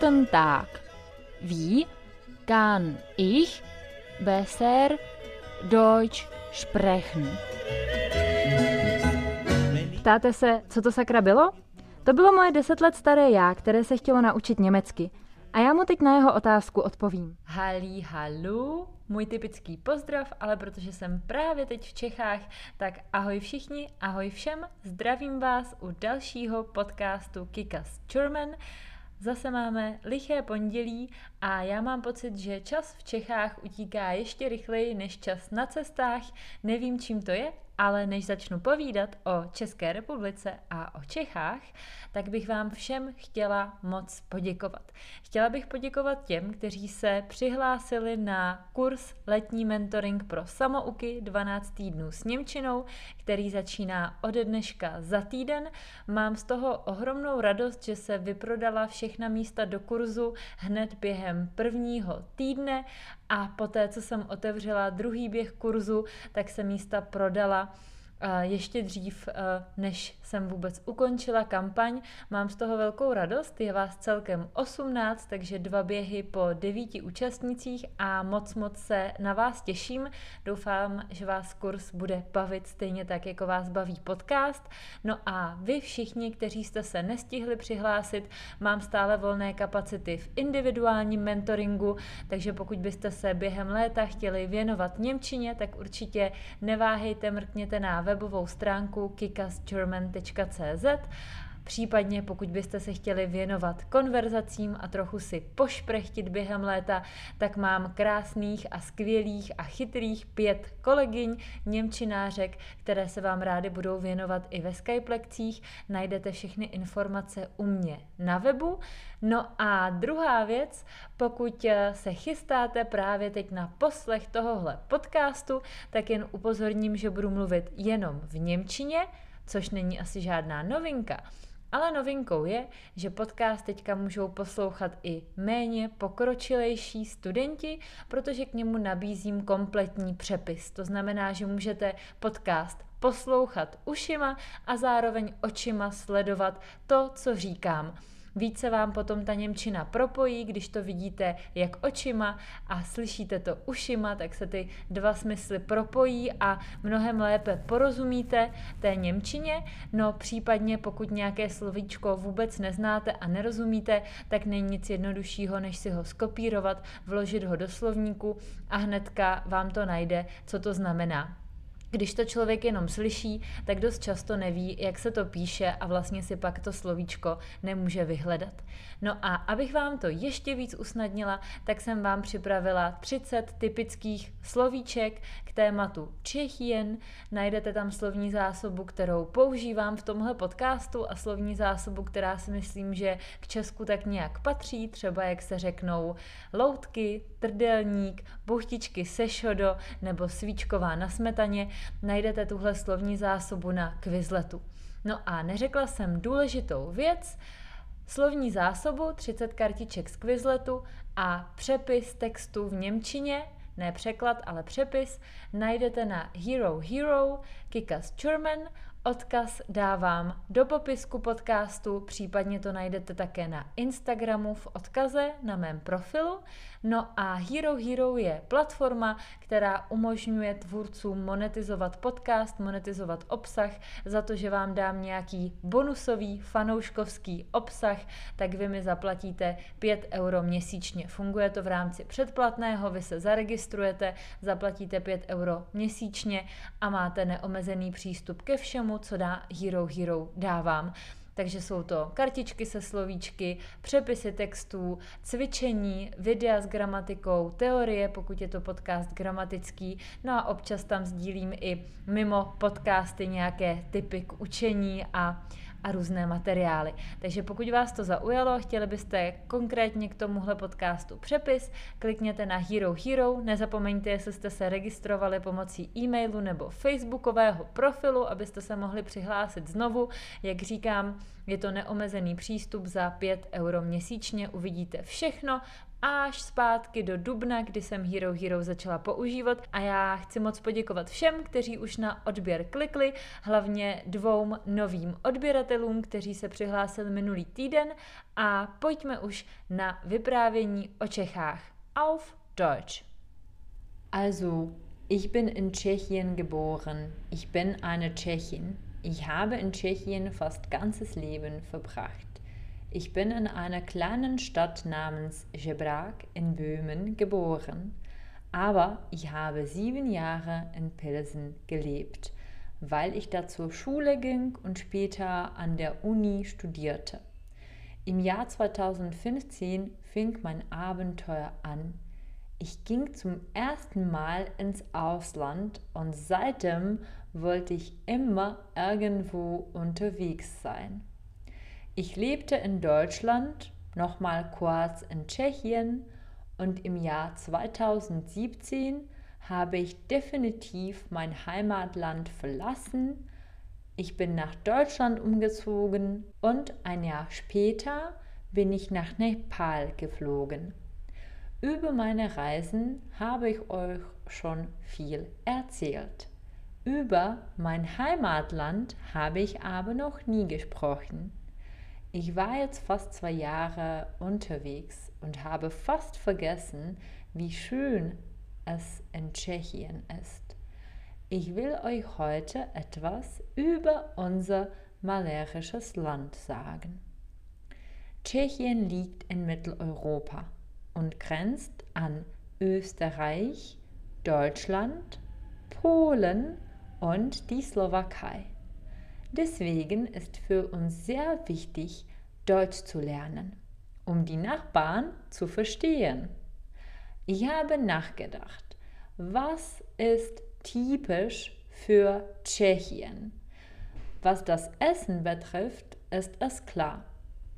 Guten Tag. Wie kann ich besser Deutsch sprechen? Ptáte se, co to sakra bylo? To bylo moje deset let staré já, které se chtělo naučit německy. A já mu teď na jeho otázku odpovím. Halí, halu, můj typický pozdrav, ale protože jsem právě teď v Čechách, tak ahoj všichni, ahoj všem, zdravím vás u dalšího podcastu Kikas German. Zase máme liché pondělí a já mám pocit, že čas v Čechách utíká ještě rychleji než čas na cestách. Nevím, čím to je, ale než začnu povídat o České republice a o Čechách, tak bych vám všem chtěla moc poděkovat. Chtěla bych poděkovat těm, kteří se přihlásili na kurz Letní mentoring pro samouky 12 týdnů s Němčinou, který začíná ode dneška za týden. Mám z toho ohromnou radost, že se vyprodala všechna místa do kurzu hned během prvního týdne a poté, co jsem otevřela druhý běh kurzu, tak se místa prodala ještě dřív, než jsem vůbec ukončila kampaň. Mám z toho velkou radost, je vás celkem 18, takže dva běhy po devíti účastnicích a moc moc se na vás těším. Doufám, že vás kurz bude bavit stejně tak, jako vás baví podcast. No a vy všichni, kteří jste se nestihli přihlásit, mám stále volné kapacity v individuálním mentoringu, takže pokud byste se během léta chtěli věnovat Němčině, tak určitě neváhejte, mrkněte na webovou stránku kikasgerman.cz Případně pokud byste se chtěli věnovat konverzacím a trochu si pošprechtit během léta, tak mám krásných a skvělých a chytrých pět kolegyň, němčinářek, které se vám rády budou věnovat i ve Skype lekcích. Najdete všechny informace u mě na webu. No a druhá věc, pokud se chystáte právě teď na poslech tohohle podcastu, tak jen upozorním, že budu mluvit jenom v Němčině, což není asi žádná novinka. Ale novinkou je, že podcast teďka můžou poslouchat i méně pokročilejší studenti, protože k němu nabízím kompletní přepis. To znamená, že můžete podcast poslouchat ušima a zároveň očima sledovat to, co říkám. Více vám potom ta Němčina propojí, když to vidíte jak očima a slyšíte to ušima, tak se ty dva smysly propojí a mnohem lépe porozumíte té Němčině. No případně pokud nějaké slovíčko vůbec neznáte a nerozumíte, tak není nic jednoduššího, než si ho skopírovat, vložit ho do slovníku a hnedka vám to najde, co to znamená. Když to člověk jenom slyší, tak dost často neví, jak se to píše a vlastně si pak to slovíčko nemůže vyhledat. No a abych vám to ještě víc usnadnila, tak jsem vám připravila 30 typických slovíček k tématu Čechien. Najdete tam slovní zásobu, kterou používám v tomhle podcastu a slovní zásobu, která si myslím, že k Česku tak nějak patří, třeba jak se řeknou loutky, trdelník, buchtičky se šodo nebo svíčková na smetaně, najdete tuhle slovní zásobu na Quizletu. No a neřekla jsem důležitou věc, slovní zásobu 30 kartiček z Quizletu a přepis textu v Němčině, ne překlad, ale přepis, najdete na Hero Hero, Kikas German Odkaz dávám do popisku podcastu, případně to najdete také na Instagramu v odkaze na mém profilu. No a Hero Hero je platforma, která umožňuje tvůrcům monetizovat podcast, monetizovat obsah za to, že vám dám nějaký bonusový fanouškovský obsah, tak vy mi zaplatíte 5 euro měsíčně. Funguje to v rámci předplatného, vy se zaregistrujete, zaplatíte 5 euro měsíčně a máte neomezený přístup ke všemu všemu, co dá Hero Hero dávám. Takže jsou to kartičky se slovíčky, přepisy textů, cvičení, videa s gramatikou, teorie, pokud je to podcast gramatický, no a občas tam sdílím i mimo podcasty nějaké typy k učení a a různé materiály. Takže pokud vás to zaujalo, chtěli byste konkrétně k tomuhle podcastu přepis, klikněte na Hero Hero, nezapomeňte, jestli jste se registrovali pomocí e-mailu nebo facebookového profilu, abyste se mohli přihlásit znovu. Jak říkám, je to neomezený přístup za 5 euro měsíčně, uvidíte všechno, až zpátky do dubna, kdy jsem Hero Hero začala používat a já chci moc poděkovat všem, kteří už na odběr klikli, hlavně dvou novým odběratelům, kteří se přihlásili minulý týden a pojďme už na vyprávění o Čechách. Auf Deutsch. Also, ich bin in Tschechien geboren. Ich bin eine Tschechin. Ich habe in Tschechien fast ganzes Leben verbracht. Ich bin in einer kleinen Stadt namens Žebrák in Böhmen geboren, aber ich habe sieben Jahre in Pilsen gelebt, weil ich da zur Schule ging und später an der Uni studierte. Im Jahr 2015 fing mein Abenteuer an. Ich ging zum ersten Mal ins Ausland und seitdem wollte ich immer irgendwo unterwegs sein. Ich lebte in Deutschland, nochmal kurz in Tschechien und im Jahr 2017 habe ich definitiv mein Heimatland verlassen. Ich bin nach Deutschland umgezogen und ein Jahr später bin ich nach Nepal geflogen. Über meine Reisen habe ich euch schon viel erzählt. Über mein Heimatland habe ich aber noch nie gesprochen. Ich war jetzt fast zwei Jahre unterwegs und habe fast vergessen, wie schön es in Tschechien ist. Ich will euch heute etwas über unser malerisches Land sagen. Tschechien liegt in Mitteleuropa und grenzt an Österreich, Deutschland, Polen und die Slowakei. Deswegen ist für uns sehr wichtig, Deutsch zu lernen, um die Nachbarn zu verstehen. Ich habe nachgedacht, was ist typisch für Tschechien? Was das Essen betrifft, ist es klar.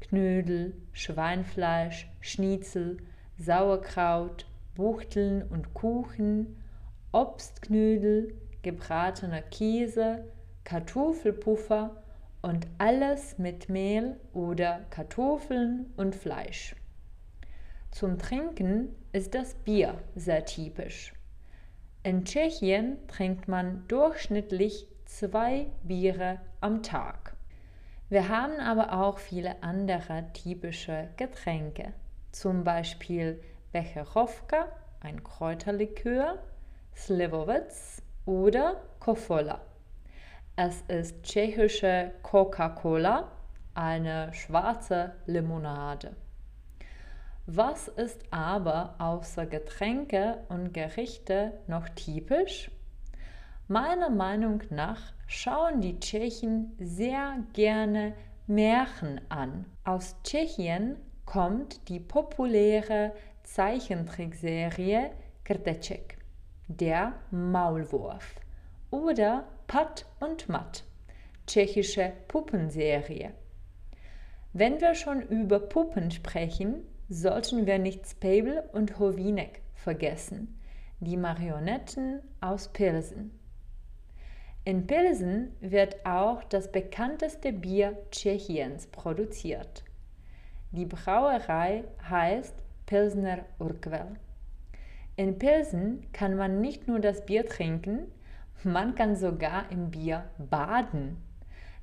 Knödel, Schweinfleisch, Schnitzel, Sauerkraut, Buchteln und Kuchen, Obstknödel, gebratener Käse, Kartoffelpuffer und alles mit Mehl oder Kartoffeln und Fleisch. Zum Trinken ist das Bier sehr typisch. In Tschechien trinkt man durchschnittlich zwei Biere am Tag. Wir haben aber auch viele andere typische Getränke, zum Beispiel Becherowka, ein Kräuterlikör, Slivovitz oder Kofola. Es ist tschechische Coca-Cola, eine schwarze Limonade. Was ist aber außer Getränke und Gerichte noch typisch? Meiner Meinung nach schauen die Tschechen sehr gerne Märchen an. Aus Tschechien kommt die populäre Zeichentrickserie Krteček, der Maulwurf oder Pat und Matt, tschechische Puppenserie. Wenn wir schon über Puppen sprechen, sollten wir nicht Spabel und Hovinek vergessen, die Marionetten aus Pilsen. In Pilsen wird auch das bekannteste Bier Tschechiens produziert. Die Brauerei heißt Pilsner Urquell. In Pilsen kann man nicht nur das Bier trinken, man kann sogar im Bier baden.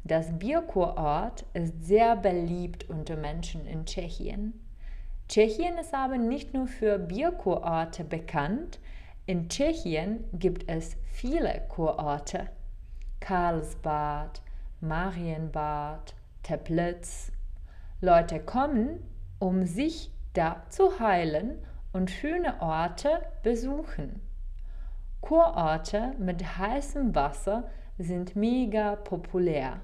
Das Bierkurort ist sehr beliebt unter Menschen in Tschechien. Tschechien ist aber nicht nur für Bierkurorte bekannt. In Tschechien gibt es viele Kurorte. Karlsbad, Marienbad, Teplitz. Leute kommen, um sich da zu heilen und schöne Orte besuchen. Kurorte mit heißem Wasser sind mega populär.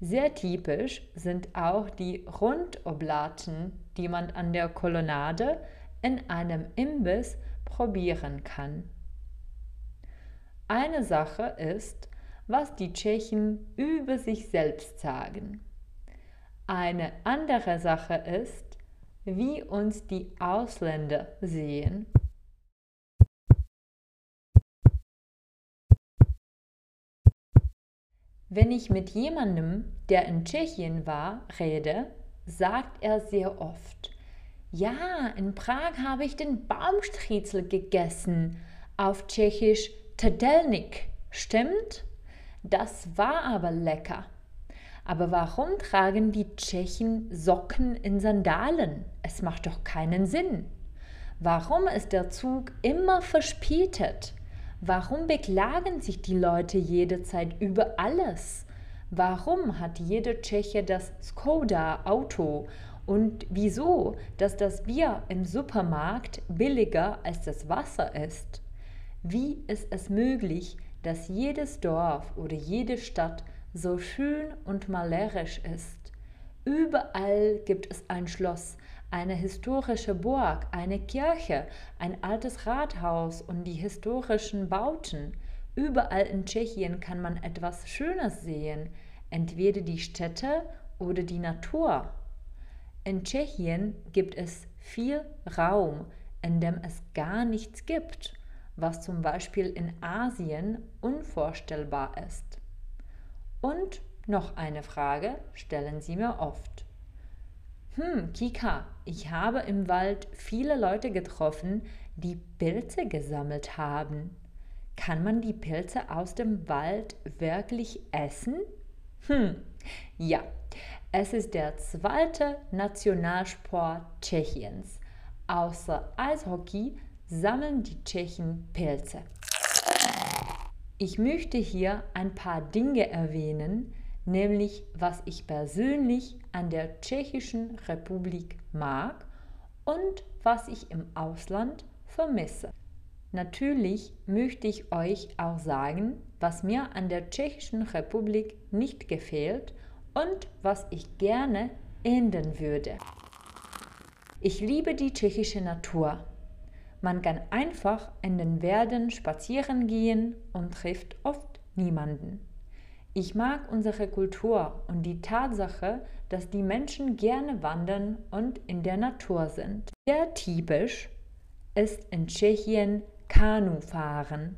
Sehr typisch sind auch die Rundoblaten, die man an der Kolonnade in einem Imbiss probieren kann. Eine Sache ist, was die Tschechen über sich selbst sagen. Eine andere Sache ist, wie uns die Ausländer sehen Wenn ich mit jemandem, der in Tschechien war, rede, sagt er sehr oft, Ja, in Prag habe ich den Baumstriezel gegessen. Auf Tschechisch Tedelnik. Stimmt? Das war aber lecker. Aber warum tragen die Tschechen Socken in Sandalen? Es macht doch keinen Sinn. Warum ist der Zug immer verspätet? Warum beklagen sich die Leute jederzeit über alles? Warum hat jeder Tscheche das Skoda-Auto und wieso, dass das Bier im Supermarkt billiger als das Wasser ist? Wie ist es möglich, dass jedes Dorf oder jede Stadt so schön und malerisch ist? Überall gibt es ein Schloss, eine historische Burg, eine Kirche, ein altes Rathaus und die historischen Bauten. Überall in Tschechien kann man etwas Schönes sehen, entweder die Städte oder die Natur. In Tschechien gibt es viel Raum, in dem es gar nichts gibt, was zum Beispiel in Asien unvorstellbar ist. Und noch eine Frage stellen Sie mir oft. Hm, Kika, ich habe im Wald viele Leute getroffen, die Pilze gesammelt haben. Kann man die Pilze aus dem Wald wirklich essen? Hm, ja, es ist der zweite Nationalsport Tschechiens. Außer Eishockey sammeln die Tschechen Pilze. Ich möchte hier ein paar Dinge erwähnen, nämlich was ich persönlich an der Tschechischen Republik mag und was ich im Ausland vermisse. Natürlich möchte ich euch auch sagen, was mir an der Tschechischen Republik nicht gefällt und was ich gerne ändern würde. Ich liebe die tschechische Natur. Man kann einfach in den Werden spazieren gehen und trifft oft niemanden. Ich mag unsere Kultur und die Tatsache, dass die Menschen gerne wandern und in der Natur sind. Sehr typisch ist in Tschechien Kanu fahren.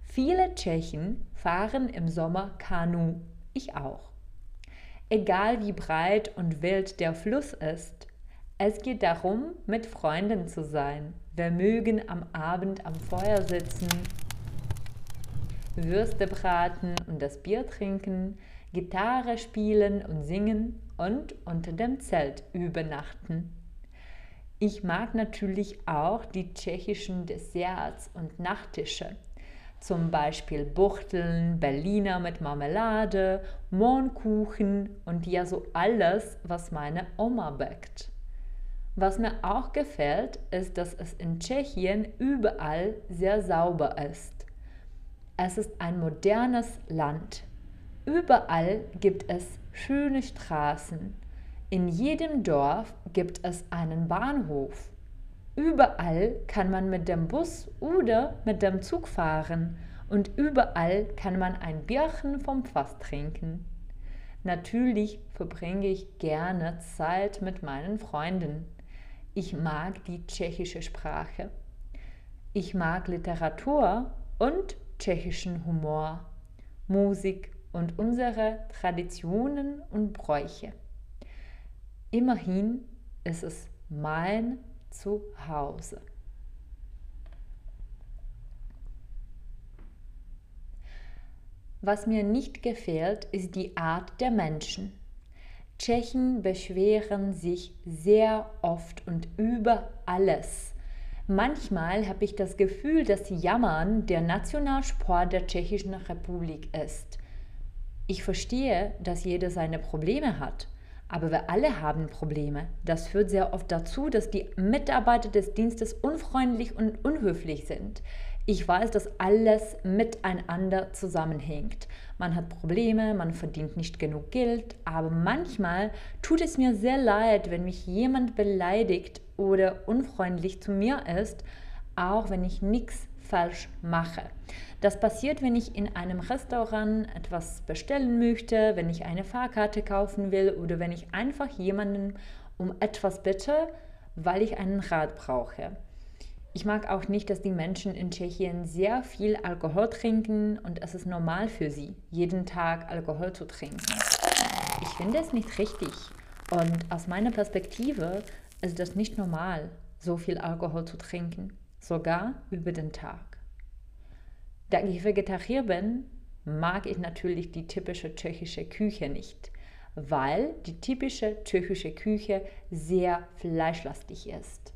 Viele Tschechen fahren im Sommer Kanu, ich auch. Egal wie breit und wild der Fluss ist, es geht darum, mit Freunden zu sein. Wir mögen am Abend am Feuer sitzen, Würste braten und das Bier trinken, Gitarre spielen und singen und unter dem Zelt übernachten. Ich mag natürlich auch die tschechischen Desserts und Nachtische zum Beispiel Buchteln, Berliner mit Marmelade, Mohnkuchen und ja so alles, was meine Oma backt. Was mir auch gefällt, ist, dass es in Tschechien überall sehr sauber ist. Es ist ein modernes Land. Überall gibt es schöne Straßen. In jedem Dorf gibt es einen Bahnhof. Überall kann man mit dem Bus oder mit dem Zug fahren und überall kann man ein Bierchen vom Fass trinken. Natürlich verbringe ich gerne Zeit mit meinen Freunden. Ich mag die tschechische Sprache. Ich mag Literatur und tschechischen Humor, Musik und unsere Traditionen und Bräuche. Immerhin ist es mein zu Hause. Was mir nicht gefällt, ist die Art der Menschen. Tschechen beschweren sich sehr oft und über alles. Manchmal habe ich das Gefühl, dass Jammern der Nationalsport der Tschechischen Republik ist. Ich verstehe, dass jeder seine Probleme hat. Aber wir alle haben Probleme. Das führt sehr oft dazu, dass die Mitarbeiter des Dienstes unfreundlich und unhöflich sind. Ich weiß, dass alles miteinander zusammenhängt. Man hat Probleme, man verdient nicht genug Geld, aber manchmal tut es mir sehr leid, wenn mich jemand beleidigt oder unfreundlich zu mir ist, auch wenn ich nichts falsch mache. Das passiert, wenn ich in einem Restaurant etwas bestellen möchte, wenn ich eine Fahrkarte kaufen will oder wenn ich einfach jemanden um etwas bitte, weil ich einen Rat brauche. Ich mag auch nicht, dass die Menschen in Tschechien sehr viel Alkohol trinken und es ist normal für sie, jeden Tag Alkohol zu trinken. Ich finde es nicht richtig und aus meiner Perspektive ist es nicht normal, so viel Alkohol zu trinken, sogar über den Tag. Da ich Vegetarier bin, mag ich natürlich die typische tschechische Küche nicht, weil die typische tschechische Küche sehr fleischlastig ist.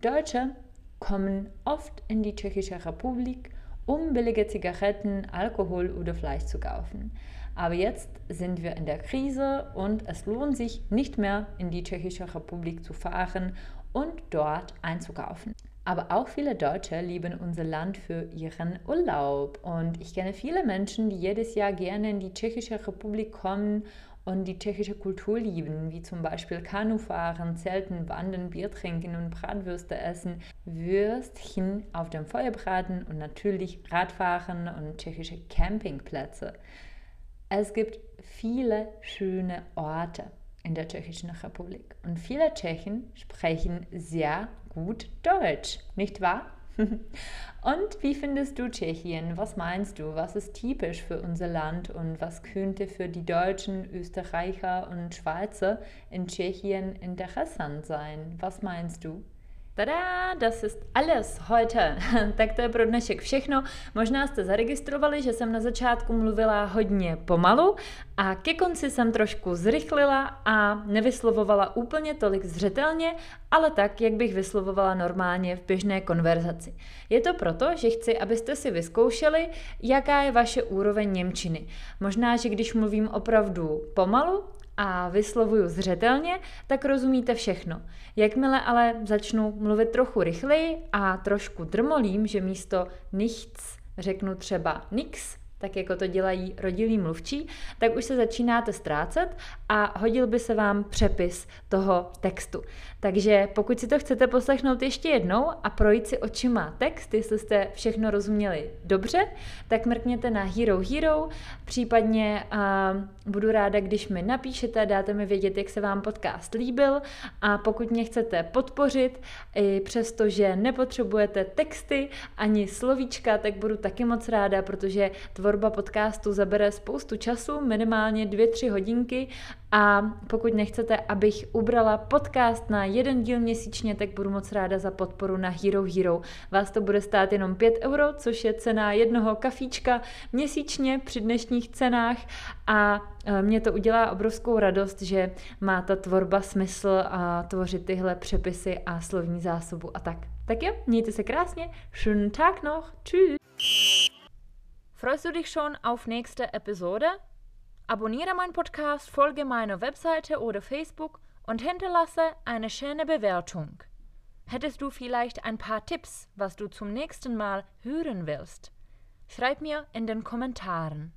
Deutsche kommen oft in die Tschechische Republik, um billige Zigaretten, Alkohol oder Fleisch zu kaufen. Aber jetzt sind wir in der Krise und es lohnt sich nicht mehr in die Tschechische Republik zu fahren und dort einzukaufen. Aber auch viele Deutsche lieben unser Land für ihren Urlaub. Und ich kenne viele Menschen, die jedes Jahr gerne in die Tschechische Republik kommen und die tschechische Kultur lieben, wie zum Beispiel Kanufahren, Zelten, Wandern, Bier trinken und Bratwürste essen, Würstchen auf dem Feuer braten und natürlich Radfahren und tschechische Campingplätze. Es gibt viele schöne Orte in der Tschechischen Republik und viele Tschechen sprechen sehr gut Deutsch, nicht wahr? und wie findest du Tschechien? Was meinst du? Was ist typisch für unser Land und was könnte für die Deutschen, Österreicher und Schweizer in Tschechien interessant sein? Was meinst du? Tada, das ist alles heute. tak to je pro dnešek všechno. Možná jste zaregistrovali, že jsem na začátku mluvila hodně pomalu a ke konci jsem trošku zrychlila a nevyslovovala úplně tolik zřetelně, ale tak, jak bych vyslovovala normálně v běžné konverzaci. Je to proto, že chci, abyste si vyzkoušeli, jaká je vaše úroveň Němčiny. Možná, že když mluvím opravdu pomalu, a vyslovuju zřetelně, tak rozumíte všechno. Jakmile ale začnu mluvit trochu rychleji a trošku drmolím, že místo nichts řeknu třeba nix, tak jako to dělají rodilí mluvčí, tak už se začínáte ztrácet a hodil by se vám přepis toho textu. Takže pokud si to chcete poslechnout ještě jednou a projít si očima text, jestli jste všechno rozuměli dobře, tak mrkněte na Hero Hero, případně uh, budu ráda, když mi napíšete, dáte mi vědět, jak se vám podcast líbil a pokud mě chcete podpořit, i přesto, že nepotřebujete texty ani slovíčka, tak budu taky moc ráda, protože tvorba podcastu zabere spoustu času, minimálně 2-3 hodinky a pokud nechcete, abych ubrala podcast na jeden díl měsíčně, tak budu moc ráda za podporu na Hero Hero. Vás to bude stát jenom 5 euro, což je cena jednoho kafíčka měsíčně při dnešních cenách a e, mě to udělá obrovskou radost, že má ta tvorba smysl a tvořit tyhle přepisy a slovní zásobu a tak. Tak jo, mějte se krásně, schönen Tag noch, tschüss. Freust du dich schon auf nächste Episode? Abonniere meinen Podcast, folge meiner Webseite oder Facebook und hinterlasse eine schöne Bewertung. Hättest du vielleicht ein paar Tipps, was du zum nächsten Mal hören willst? Schreib mir in den Kommentaren.